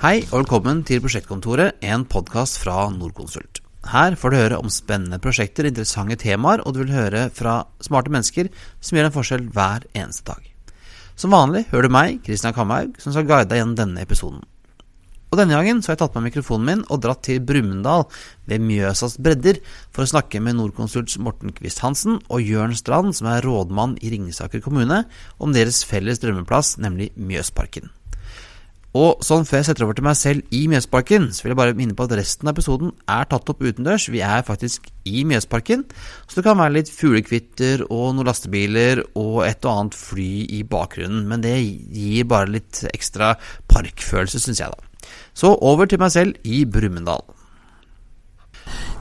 Hei og velkommen til Prosjektkontoret, en podkast fra Norconsult. Her får du høre om spennende prosjekter, interessante temaer, og du vil høre fra smarte mennesker som gjør en forskjell hver eneste dag. Som vanlig hører du meg, Kristian Kamhaug, som skal guide deg gjennom denne episoden. Og denne gangen så har jeg tatt med mikrofonen min og dratt til Brumunddal ved Mjøsas bredder for å snakke med Norconsults Morten Kvist Hansen og Jørn Strand, som er rådmann i Ringsaker kommune, om deres felles drømmeplass, nemlig Mjøsparken. Og sånn før jeg setter over til meg selv i Mjøsparken, så vil jeg bare minne på at resten av episoden er tatt opp utendørs. Vi er faktisk i Mjøsparken, så det kan være litt fuglekvitter og noen lastebiler og et og annet fly i bakgrunnen. Men det gir bare litt ekstra parkfølelse, syns jeg, da. Så over til meg selv i Brumunddal.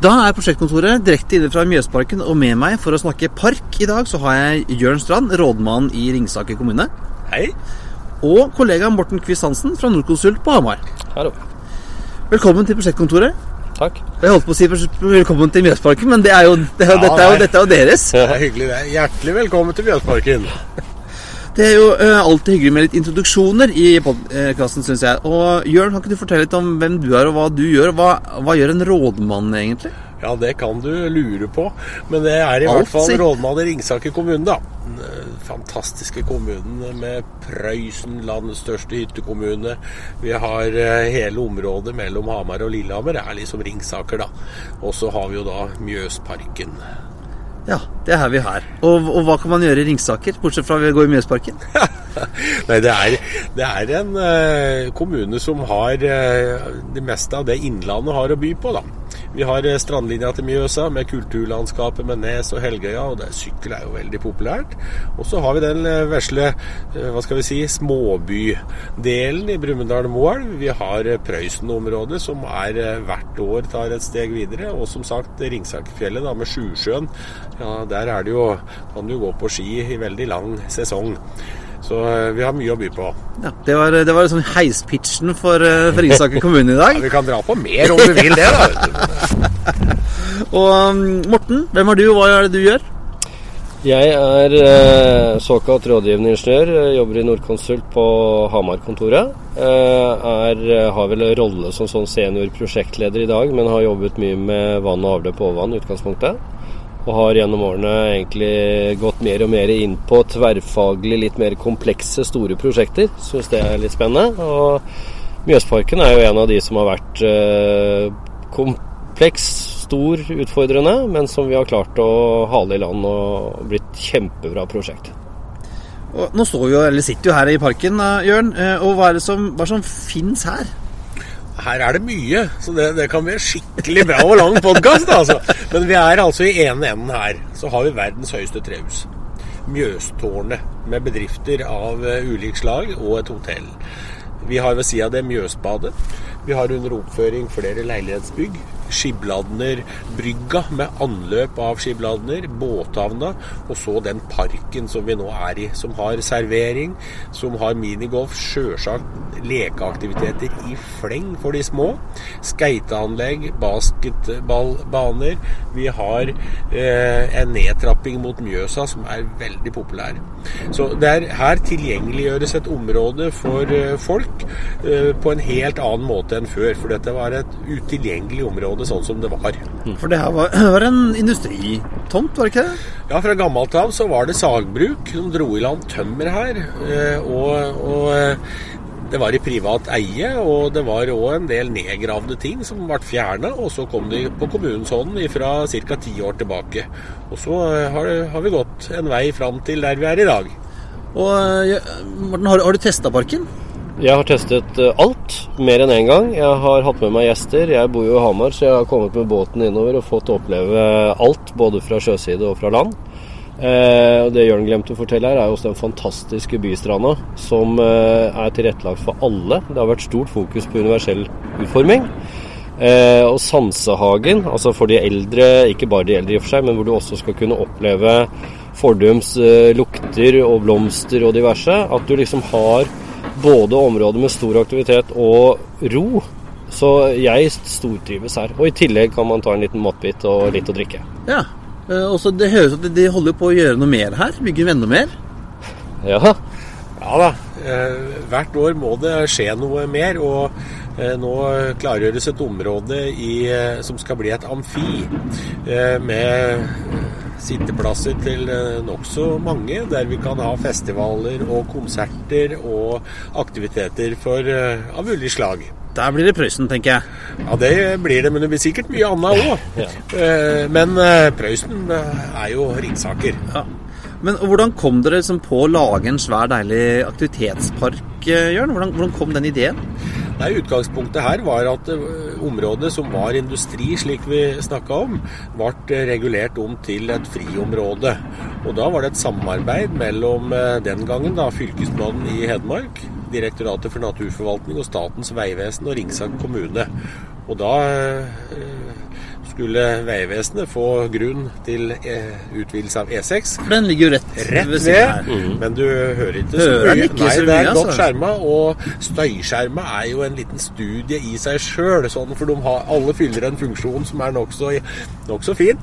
Da er prosjektkontoret direkte inne fra Mjøsparken, og med meg for å snakke park i dag, så har jeg Jørn Strand, rådmann i Ringsaker kommune. Hei. Og kollega Morten Kvist Hansen fra Norconsult på Hamar. Hallo. Velkommen til prosjektkontoret. Takk. Jeg holdt på å si velkommen til Mjøsparken, men det er jo, det er, Ja, dette, er jo, dette er jo deres. Det er hyggelig, det. Hjertelig velkommen til Mjøsparken. Det er jo uh, alltid hyggelig med litt introduksjoner i podkasten, syns jeg. Og Jørn, kan ikke du fortelle litt om hvem du er, og hva du gjør? Hva, hva gjør en rådmann, egentlig? Ja, det kan du lure på. Men det er i Alt, hvert fall rådmann i Ringsaker kommune, da. Den eh, fantastiske kommunen med Prøysen, landets største hyttekommune. Vi har eh, hele området mellom Hamar og Lillehammer. Er liksom Ringsaker, da. Og så har vi jo da Mjøsparken. Ja, det er vi her. Og, og hva kan man gjøre i Ringsaker, bortsett fra å gå i Mjøsparken? Nei, det er, det er en eh, kommune som har eh, det meste av det Innlandet har å by på, da. Vi har eh, strandlinja til Mjøsa med kulturlandskapet med Nes og Helgøya, og der sykkel er jo veldig populært. Og så har vi den eh, vesle, eh, hva skal vi si, småbydelen i Brumunddal-Moelv. Vi har Prøysen-området som er hvert år tar et steg videre. Og som sagt Ringsakerfjellet med Sjusjøen. Ja, der er det jo, kan du gå på ski i veldig lang sesong. Så eh, vi har mye å by på. Ja, det var, det var sånn heispitchen for, eh, for Isaker kommune i dag. Ja, vi kan dra på mer om du vil det, da. Og um, Morten, hvem er du, og hva er det du gjør? Jeg er eh, såkalt rådgivende ingeniør. Jobber i Nordkonsult på Hamar-kontoret. Eh, eh, har vel rolle som sånn senior prosjektleder i dag, men har jobbet mye med vann og avløp og overvann i utgangspunktet. Og har gjennom årene egentlig gått mer og mer inn på tverrfaglig, litt mer komplekse, store prosjekter. Syns det er litt spennende. Og Mjøsparken er jo en av de som har vært eh, kompleks, stor, utfordrende, men som vi har klart å hale i land og blitt kjempebra prosjekt. Og nå står vi jo, eller sitter jo her i parken, Jørn. eh, Og hva er det som, hva er det som fins her? Her er det mye, så det, det kan bli en skikkelig bra og lang podkast. Altså. Men vi er altså i ene enden her. Så har vi verdens høyeste trehus. Mjøstårnet, med bedrifter av ulikt ulik slag og et hotell. Vi har ved sida av det Mjøsbadet. Vi har under oppføring flere leilighetsbygg. Skibladner brygga med anløp av Skibladner, båthavna, og så den parken som vi nå er i, som har servering, som har minigolf, sjølsagt lekeaktiviteter i fleng for de små. Skateanlegg, basketballbaner. Vi har eh, en nedtrapping mot Mjøsa som er veldig populær. Så det er her tilgjengeliggjøres et område for eh, folk eh, på en helt annen måte enn før. For dette var et utilgjengelig område sånn som det var. For det her var, var en industritomt, var det ikke det? Ja, fra gammelt av så var det sagbruk som dro i land tømmer her. eh, Og, og eh, det var i privat eie, og det var òg en del nedgravde ting som ble fjerna. Og så kom de på kommunens hånd fra ca. ti år tilbake. Og så eh, har, det- har vi gått en vei fram til der vi er i dag. Og Morten, har, har du testa parken? Jeg har testet eh, alt, mer enn én gang. Jeg har hatt med meg gjester. Jeg bor jo i Hamar, så jeg har kommet med båten innover og fått oppleve alt, både fra sjøside og fra land. Eh, og Det Jørn glemte å fortelle her, er også den fantastiske bystranda som eh, er tilrettelagt for alle. Det har vært stort fokus på universell utforming. Eh, og Sansehagen, altså for de eldre, ikke bare de eldre i og for seg, men hvor du også skal kunne oppleve fordums eh, lukter og blomster og diverse. At du liksom har både områder med stor aktivitet og ro. Så jeg stortrives her. Og i tillegg kan man ta en liten matbit og litt å drikke. Ja. Eh, Og så Det høres ut som de holder på å gjøre noe mer her. Bygge enda mer. Ja, Ja, Ja da. Eh, hvert år må det skje noe mer. Og eh, nå klargjøres et område i, som skal bli et amfi. Eh, med sitteplasser til eh, nokså mange, der vi kan ha festivaler og konserter og aktiviteter for, eh, av ulike slag. Der blir det Prøysen, tenker jeg. Ja, det blir det, men det blir sikkert mye annet òg. Ja. Men eh, Prøysen eh, er jo Ringsaker. Ja. Men hvordan kom dere liksom på å lage en svær, deilig aktivitetspark, Jørn? Hvordan, hvordan kom den ideen? Nei, Utgangspunktet her var at eh, området som var industri, slik vi snakka om, ble eh, regulert om til et friområde. Og Da var det et samarbeid mellom eh, den gangen da Fylkesmannen i Hedmark, Direktoratet for naturforvaltning og Statens vegvesen og Ringsaker kommune. Og da skulle Vegvesenet få grunn til eh, utvidelse av E6. For den ligger jo rett, Rett ved siden her. ved, men du hører ikke så mye. ikke Nei, så det er mye, godt altså. skjerma, og støyskjerma er jo en liten studie i seg sjøl, sånn, for de har, alle fyller en funksjon som er nokså nok fin.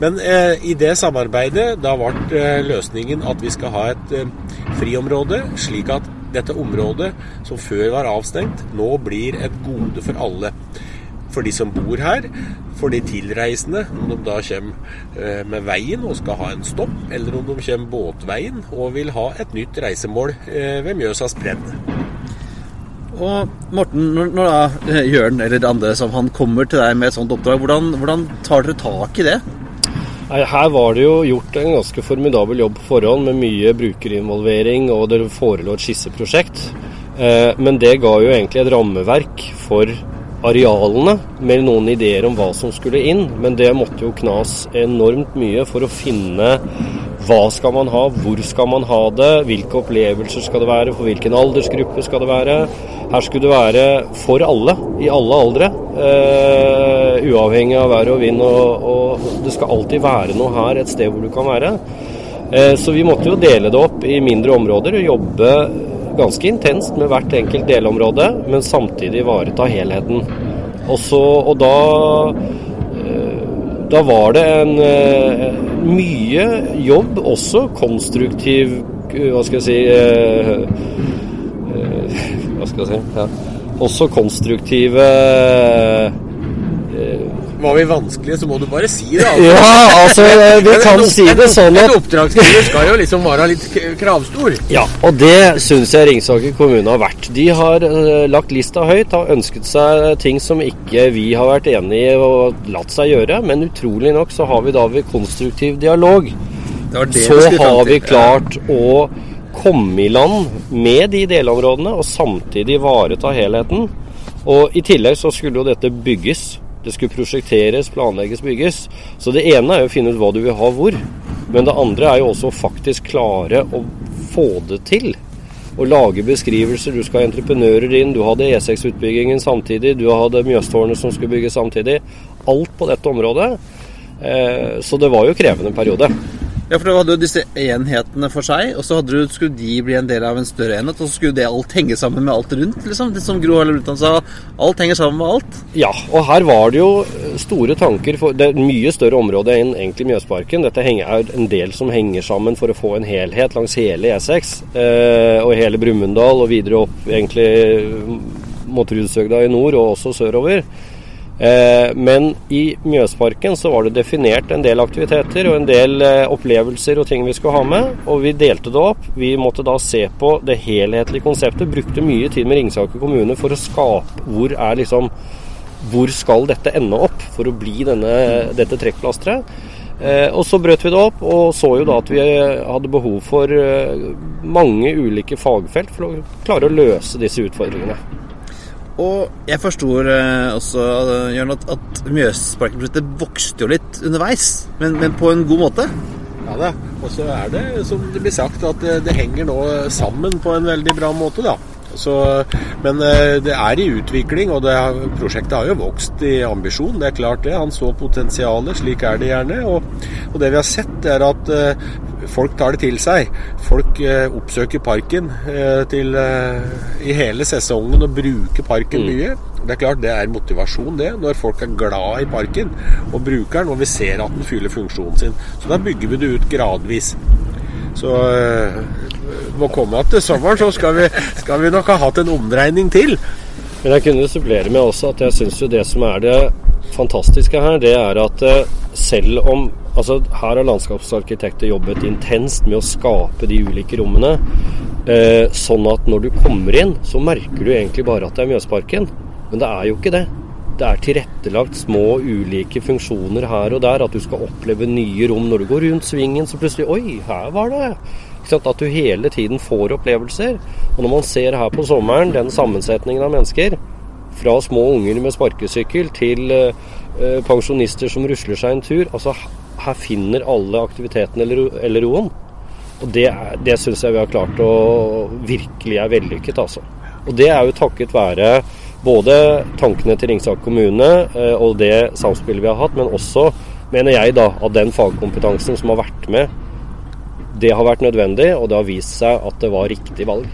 Men eh, i det samarbeidet, da ble eh, løsningen at vi skal ha et eh, friområde, slik at dette området, som før var avstengt, nå blir et gode for alle. For de som bor her, for de tilreisende, om de da kommer eh, med veien og skal ha en stopp, eller om de kommer båtveien og vil ha et nytt reisemål eh, ved Mjøsas bredd. Og Morten, når, da eh, Jørn eller andre som han kommer til deg med et sånt oppdrag, hvordan, hvordan tar dere tak i det? Nei, Her var det jo gjort en ganske formidabel jobb på forhånd med mye brukerinvolvering, og det forelå et skisseprosjekt. Eh, Men det ga jo egentlig et rammeverk for arealene, med noen ideer om hva som skulle inn. Men det måtte jo knas enormt mye for å finne hva skal man ha, hvor skal man ha det, hvilke opplevelser skal det være, for hvilken aldersgruppe skal det være. Her skulle det være for alle, i alle aldre. Uh, uavhengig av vær og vind. Og, og det skal alltid være noe her, et sted hvor du kan være. Uh, så vi måtte jo dele det opp i mindre områder og jobbe ganske intenst med hvert enkelt delområde, men samtidig ivareta helheten. Og, så, og da eh, da var det en eh, mye jobb, også konstruktiv eh, Hva skal jeg si Hva skal jeg si ja. Også konstruktive Var vi vanskelige, så må du bare si det. Altså. Ja, altså, eh, vi kan En- si det sånn En at oppdragsgiver skal jo liksom være litt kravstor. Ja, og det syns jeg Ringsaker kommune har vært. De har eh, lagt lista høyt, har ønsket seg ting som ikke vi har vært enig i og latt seg gjøre. Men utrolig nok så har vi da ved konstruktiv dialog Det det så har vi klart å komme i land med de delområdene og samtidig ivareta helheten. Og i tillegg så skulle jo dette bygges. Det skulle prosjekteres, planlegges, bygges. Så det ene er jo å finne ut hva du vil ha hvor. Men det andre er jo også å faktisk klare å få det til. Å lage beskrivelser. Du skal ha entreprenører inn. Du hadde E6-utbyggingen samtidig. Du hadde Mjøstårnet som skulle bygges samtidig. Alt på dette området. Eh, så det var jo krevende periode. Ja, for du hadde jo disse enhetene for seg, og så du, skulle de bli en del av en større enhet, og så skulle det alt henge sammen med alt rundt, liksom. Det som Gro Harlem Brundtland sa, alt henger sammen med alt. Ja, og her var det jo store tanker. For det er et mye større område enn egentlig Mjøsparken. Dette er en del som henger sammen for å få en helhet langs hele E6. Eh, og hele Brumunddal og videre opp egentlig mot Rudshøgda i nord og også sørover. Eh, men i Mjøsparken så var det definert en del aktiviteter og en del eh, opplevelser og ting vi skulle ha med. Og vi delte det opp. Vi måtte da se på det helhetlige konseptet. Brukte mye tid med Ringsaker kommune for å skape hvor er liksom hvor skal dette ende opp for å bli denne, dette trekkplasteret? Eh, og så brøt vi det opp, og så jo da at vi hadde behov for mange ulike fagfelt for å klare å løse disse utfordringene. Og jeg forstår eh, også, eh, Jørn, at, at Mjøsparken-prosjektet vokste jo litt underveis, men, men på en god måte. Ja da. Og så er det, som det blir sagt, at det, henger nå sammen på en veldig bra måte, da. Så, men eh, det er i utvikling, og det, prosjektet har jo vokst i ambisjon. Det er klart det. Han så potensialet, slik er det gjerne. Og, og det vi har sett, er at eh, folk tar det til seg. Folk eh, oppsøker parken eh, til, eh, i hele sesongen og bruker parken mye. Det er klart det er motivasjon, det, når folk er glad i parken og bruker den, og vi ser at den fyller funksjonen sin. Så da bygger vi det ut gradvis. Så eh, må komme igjen til sommeren, så skal vi, skal vi nok ha hatt en omdreining til. Men jeg kunne supplere med også at jeg syns jo det som er det fantastiske her, det er at eh, selv om Altså, her har landskapsarkitekter jobbet intenst med å skape de ulike rommene. Eh, sånn at når du kommer inn, så merker du egentlig bare at det er Mjøsparken. Men det er jo ikke det. Det er tilrettelagt små ulike funksjoner her og der. At du skal oppleve nye rom når du går rundt svingen, så plutselig Oi, her var det! At du hele tiden får opplevelser. Og når man ser her på sommeren den sammensetningen av mennesker, fra små unger med sparkesykkel til eh, pensjonister som rusler seg en tur altså her finner alle aktiviteten eller, eller roen. Og det, det syns jeg vi har klart å virkelig er vellykket, altså. Og det er jo takket være både tankene til Ringsaker kommune eh, og det samspillet vi har hatt, men også, mener jeg, da, at den fagkompetansen som har vært med, det har vært nødvendig, og det har vist seg at det var riktig valg.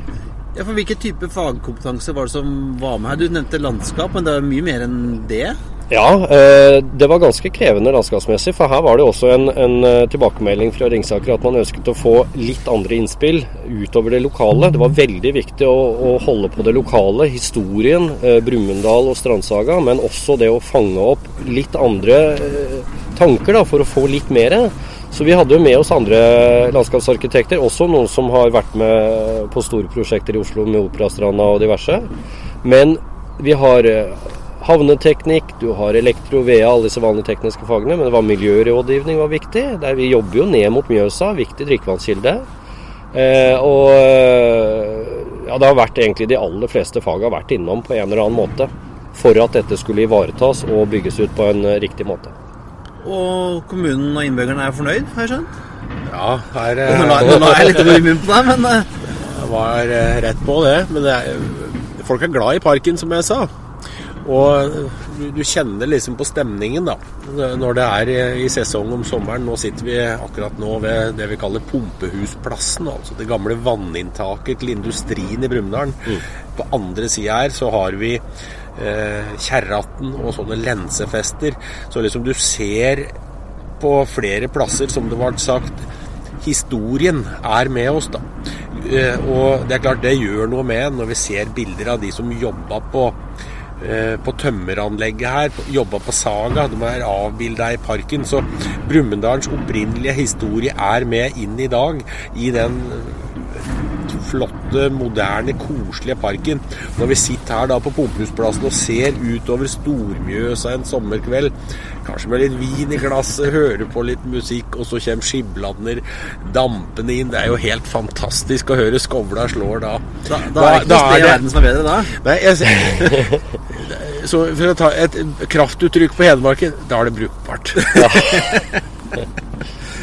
Ja, for Hvilken type fagkompetanse var det som var med her? Du nevnte landskap, men det er mye mer enn det? Ja, eh, det var ganske krevende landskapsmessig. For her var det også en, en eh, tilbakemelding fra Ringsaker at man ønsket å få litt andre innspill utover det lokale. Det var veldig viktig å, å holde på det lokale, historien, eh, Brumunddal og Strandsaga. Men også det å fange opp litt andre tanker da, for å få litt mer. Så vi hadde jo med oss andre landskapsarkitekter, også noen som har vært med på store prosjekter i Oslo med Operastranda og diverse. Men vi har havneteknikk, du har elektro, VEA, alle disse vanlige tekniske fagene. Men det var miljørådgivning var viktig. Der vi jobber jo ned mot Mjøsa, viktig drikkevannskilde. Eh, og eh, ja, det har vært egentlig de aller fleste fag har vært innom på en eller annen måte. For at dette skulle ivaretas og bygges ut på en eh, riktig måte. Og kommunen og innbyggerne er fornøyd, har jeg skjønt? Ja, her Nå er jeg litt over munnen på deg, men Det var rett på, det. Men det er, folk er glad i parken, som jeg sa. Og du, kjenner liksom på stemningen da, når det er i, i, sesong om sommeren. Nå sitter vi akkurat nå ved det vi kaller Pumpehusplassen, altså det gamle vanninntaket til industrien i Brumunddal. Mm. På andre sida her så har vi eh, Kjerratten og sånne lensefester. Så liksom du ser på flere plasser, som det ble sagt, historien er med oss, da. Eh, og det er klart det gjør noe med når vi ser bilder av de som jobba på Eh, på tømmeranlegget her, jobba på Saga. De er avbilda i parken. Så Brumunddalens opprinnelige historie er med inn i dag i den flotte, moderne, koselige parken. Når vi sitter her da på Pumpehusplassen og ser utover Stormjøsa en sommerkveld, kanskje med litt vin i glasset, hører på litt musikk, og så kommer Skibladner dampende inn. Det er jo helt fantastisk å høre skovla slår da. Da, da er det ikke noe sted i verden som er bedre da? Nei, jeg, så for å ta et kraftuttrykk på Hedmarken, da er det brukbart.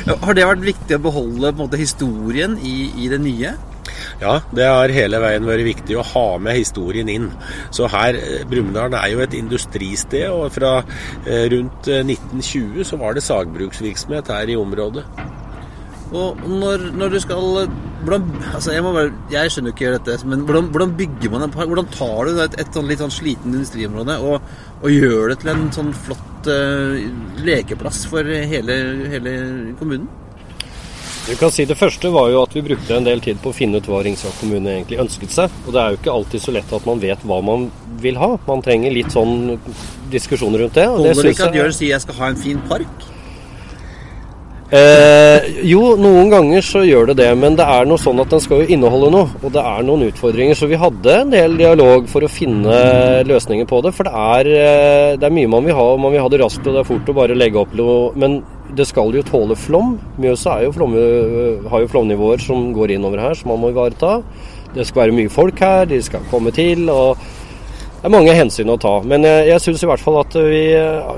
Har det vært viktig å beholde måte, historien i, i det nye? Ja, det har hele veien vært viktig å ha med historien inn. Så her, eh, Brumunddal er jo et industristed, og fra eh, rundt 1920 eh, så var det sagbruksvirksomhet her i området. Og når, når du skal hvordan, altså jeg, bare, jeg, skjønner ikke dette, men hvordan, hvordan, bygger man en park? Hvordan tar du et, et sånn litt sånn sliten industriområde og, og, gjør det til en sånn flott uh, lekeplass for hele, hele kommunen? Du kan si Det første var jo at vi brukte en del tid på å finne ut hva Ringsaker kommune egentlig ønsket seg. Og det er jo ikke alltid så lett at man vet hva man vil ha. Man trenger litt sånn diskusjoner rundt det. Holder det ikke at Jørn sier jeg skal ha en fin park? Eh, jo, noen ganger så gjør det det, men det er noe sånn at den skal jo inneholde noe. Og det er noen utfordringer. Så vi hadde en del dialog for å finne løsninger på det. For det er, eh, det er mye man vil ha, og man vil ha det raskt og det er fort å bare legge opp noe. Men det skal jo tåle flom. Mjøsa jo flom, har jo flomnivåer som går innover her, som man må ivareta. Det skal være mye folk her, de skal komme til. og Det er mange hensyn å ta. Men jeg, jeg syns i hvert fall at vi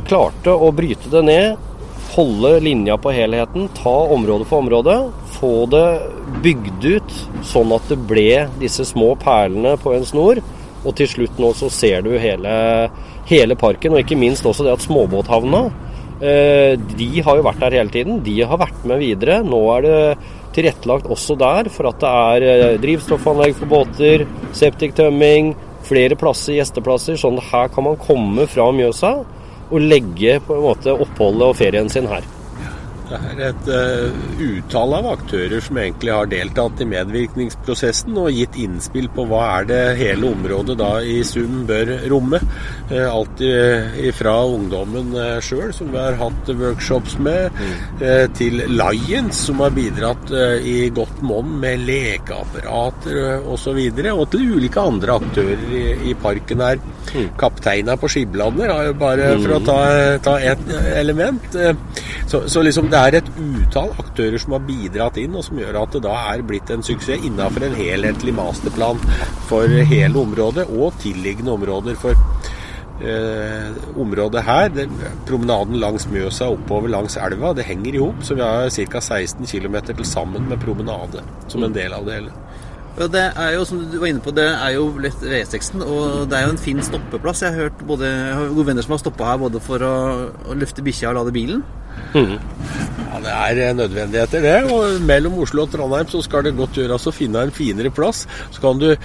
klarte å bryte det ned holde linja på helheten, ta område for område, få det bygd ut sånn at det ble disse små perlene på en snor. Og til slutt nå så ser du hele, hele parken, og ikke minst også det at småbåthavna eh, De har jo vært der hele tiden. De har vært med videre. Nå er det tilrettelagt også der for at det er eh, drivstoffanlegg for båter, septiktømming, flere plasser, gjesteplasser. Sånn her kan man komme fra Mjøsa og legge på en måte oppholdet og ferien sin her. Det er et uh, utall av aktører som egentlig har deltatt i medvirkningsprosessen og gitt innspill på hva er det hele området da i sum bør romme. Uh, alt fra ungdommen uh, sjøl, som vi har hatt workshops med, uh, til Lions, som har bidratt i godt monn med lekeapparater osv., og, og til ulike andre aktører i, i parken her. Mm. Kapteina på Skiblander, bare for å ta, ta et element. Så, så liksom det er et utall aktører som har bidratt inn, og som gjør at det da er blitt en suksess innenfor en helhetlig masterplan for hele området og tilliggende områder. For eh, området her, det, promenaden langs Mjøsa oppover langs elva, det henger i hop. Så vi har ca. 16 km til sammen med promenade som en del av det hele. Ja, det er jo, som du var inne på, det er jo lett V6-en, og det er jo en fin stoppeplass. Jeg har hørt både, jeg har gode venner som har stoppa her både for å, å løfte bikkja og lade bilen. Mm. Ja, Det er nødvendigheter, det. Og mellom Oslo og Trondheim så skal det godt gjøres å finne en finere plass. Så, du,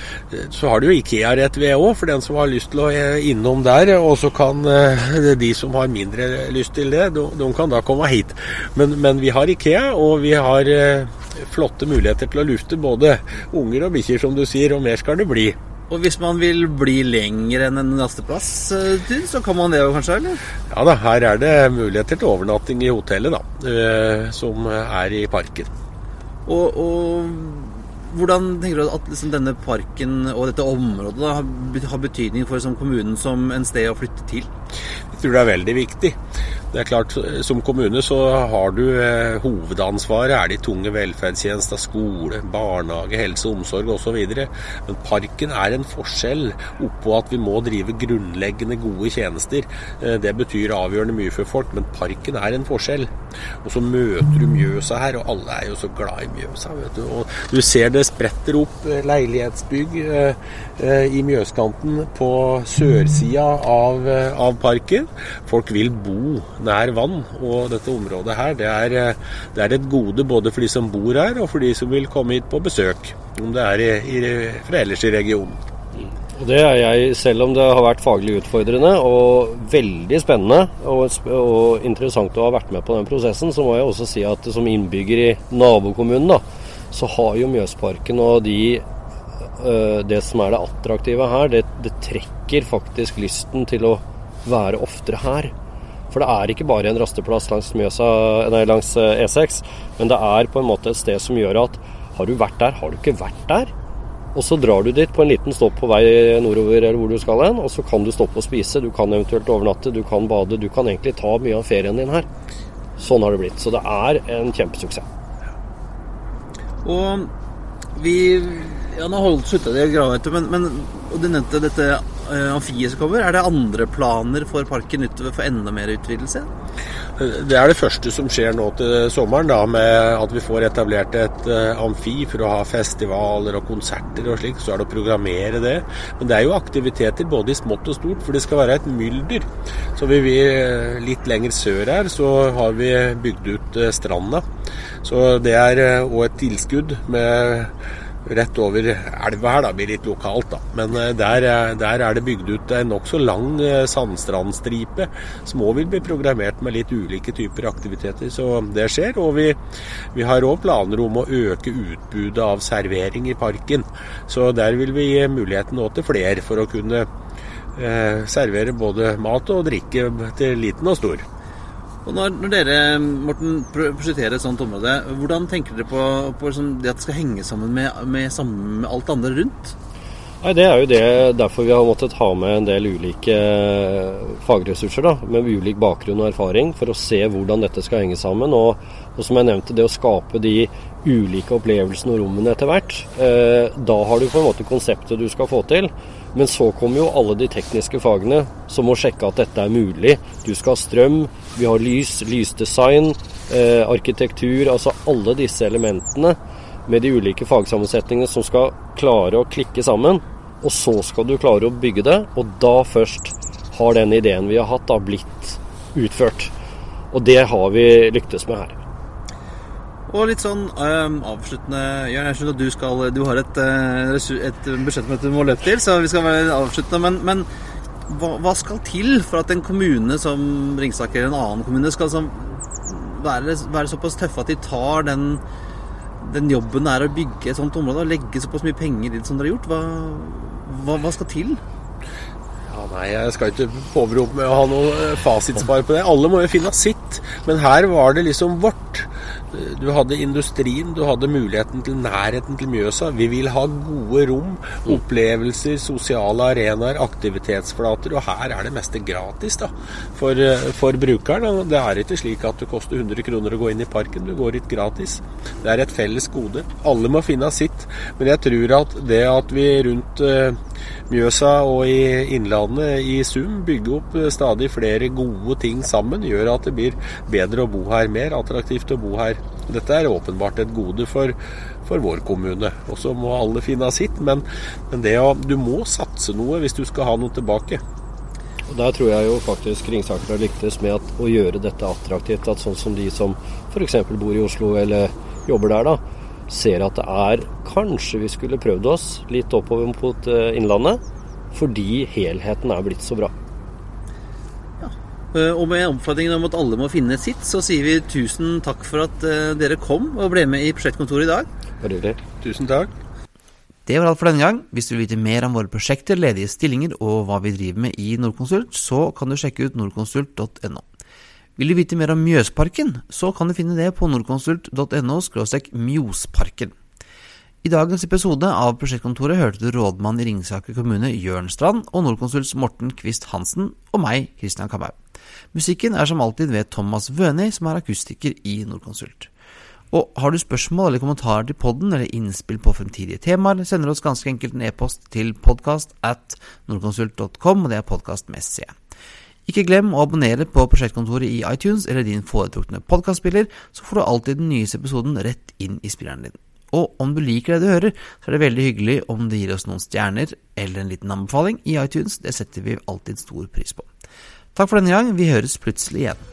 så har du Ikea rett ved òg, for den som har lyst til å eh, innom der. Og så kan eh, de som har mindre lyst til det, de, de kan da komme hit. Men, men, vi har Ikea, og vi har eh, flotte muligheter til å lufte både unger og bikkjer, som du sier, og mer skal det bli. Og hvis man vil bli lenger enn en lasteplass, så kan man det jo kanskje, eller? Ja da, her er det muligheter til overnatting i hotellet, da. Eh, som er i parken. Og, og hvordan tenker du at liksom, denne parken og dette området da, har betydning for som kommunen som en sted å flytte til? Jeg tror det er veldig viktig. Det er klart, Som kommune så har du eh, hovedansvaret er de tunge velferdstjenester, skole, barnehage, helse, omsorg osv. Men parken er en forskjell oppå at vi må drive grunnleggende gode tjenester. Eh, det betyr avgjørende mye for folk, men parken er en forskjell. Og så møter du Mjøsa her, og alle er jo så glad i Mjøsa. vet du. Og du ser det spretter opp eh, leilighetsbygg eh, eh, i Mjøskanten på sørsida av, eh, av parken. Folk vil bo nær vann. Og dette området her, det er, eh, det er, et gode både for de som bor her, og for de som vil komme hit på besøk. Om det er i, i, fra ellers i regionen. Og Det er jeg, selv om det har vært faglig utfordrende og veldig spennende og, og, interessant å ha vært med på den prosessen, så må jeg også si at som innbygger i nabokommunen, da, så har jo Mjøsparken og de, øh, det som er det attraktive her, det, det trekker faktisk lysten til å være oftere her. For det er ikke bare en rasteplass langs, Mjøsa, nei, langs E6, eh, e men det er på en måte et sted som gjør at har du vært der, har du ikke vært der? Og så drar du dit på en liten stopp på vei nordover eller hvor du skal hen, og så kan du stoppe og spise, du kan eventuelt overnatte, du kan bade, du kan egentlig ta mye av ferien din her. Sånn har det blitt. Så det er en kjempesuksess. Og vi Ja, nå holdt slutta det gravet, men, men og du nevnte dette amfiet som kommer. Er det andre planer for parken utover for enda mer utvidelse? Det er det første som skjer nå til sommeren, da, med at vi får etablert et uh, amfi for å ha festivaler og konserter og slik. Så er det å programmere det. Men det er jo aktiviteter både i smått og stort, for det skal være et mylder. Så vi, vi litt lenger sør her så har vi bygd ut stranda. Så det er òg et tilskudd med rett over elva her, da, blir litt lokalt, da. Men eh, der, der er det bygd ut en nokså lang eh, sandstrandstripe som òg vil bli programmert med litt ulike typer aktiviteter. Så det skjer. Og vi, vi har òg planer om å øke utbudet av servering i parken. Så der vil vi gi muligheten til flere for å kunne eh, servere både mat og drikke til liten og stor. Og når, når, dere Morten, prosjekterer et sånt område, hvordan tenker dere på, på liksom det at det skal henge sammen med, med, sammen med alt andre rundt? Nei, Det er jo det, derfor vi har måttet ha med en del ulike eh, fagressurser da, med ulik bakgrunn og erfaring, for å se hvordan dette skal henge sammen. Og, og som jeg nevnte, det å skape de ulike opplevelsene og rommene etter hvert. Eh, da har du på en måte konseptet du skal få til. Men så kommer jo alle de tekniske fagene som må sjekke at dette er mulig. Du skal ha strøm, vi har lys, lysdesign, eh, arkitektur. Altså alle disse elementene med de ulike fagsammensetningene som skal klare å klikke sammen. Og så skal du klare å bygge det, og da først har den ideen vi har hatt, da blitt utført. Og det har vi lyktes med her. Og litt sånn um, avsluttende Jørn, jeg skjønner at du, skal, du har et, eh, et budsjettmøte du må løpe til, så vi skal være avsluttende. Men, men hva, hva, skal til for at en kommune som Ringsaker eller en annen kommune skal sånn, være, være såpass tøffe at de tar den, den jobben det er å bygge et sånt område og legge såpass mye penger i det som dere har gjort? Hva, hva, hva skal til? Ja, nei, Jeg skal ikke påberope meg å ha noe fasitsvar på det. Alle må jo finne sitt. Men her var det liksom vårt. Du hadde industrien, du hadde muligheten til nærheten til Mjøsa. Vi vil ha gode rom, opplevelser, sosiale arenaer, aktivitetsflater. Og her er det meste gratis da, for, eh, for brukeren. Det er ikke slik at det koster 100 kroner å gå inn i parken. Du går hit gratis. Det er et felles gode. Alle må finne sitt. Men jeg tror at det at vi rundt uh, Mjøsa og i Innlandet i sum bygger opp stadig flere gode ting sammen, gjør at det blir bedre å bo her, mer attraktivt å bo her. Dette er åpenbart et gode for, for vår kommune. Og så må alle finne sitt, men, men å, du må satse noe hvis du skal ha noe tilbake. Og Der tror jeg jo faktisk Ringsaker har lyktes med at, å gjøre dette attraktivt. At sånn som de som f.eks. bor i Oslo eller jobber der, da, ser at det er Kanskje vi skulle prøvd oss litt oppover mot eh, Innlandet. Fordi helheten er blitt så bra. Ja. Og med oppfordringen om at alle må finne sitt, så sier vi tusen takk for at eh, dere kom og ble med i prosjektkontoret i dag. Bare hyggelig. Tusen takk. Det var alt for denne gang. Hvis du vil vite mer om våre prosjekter, ledige stillinger og hva vi driver med i Nordkonsult, så kan du sjekke ut nordkonsult.no. Vil du vite mer om Mjøsparken, så kan du finne det på nordkonsult.no mjosparken. I dagens episode av Prosjektkontoret hørte du rådmann i Ringsaker kommune Jørn Strand og Nordkonsults Morten Kvist Hansen og meg, Christian Kamau. Musikken er som alltid ved Thomas Wøni, som er akustiker i Nordkonsult. Og har du spørsmål eller kommentarer til podden eller innspill på fremtidige temaer, sender du oss ganske enkelt en e-post til podkast at nordkonsult.com, og det er podkast med C. Ikke glem å abonnere på Prosjektkontoret i iTunes eller din foretrukne podkastspiller, så får du alltid den nyeste episoden rett inn i spilleren din. Og om du liker det du hører, så er det veldig hyggelig om du gir oss noen stjerner eller en liten anbefaling i iTunes. Det setter vi alltid stor pris på. Takk for denne gang. Vi høres plutselig igjen.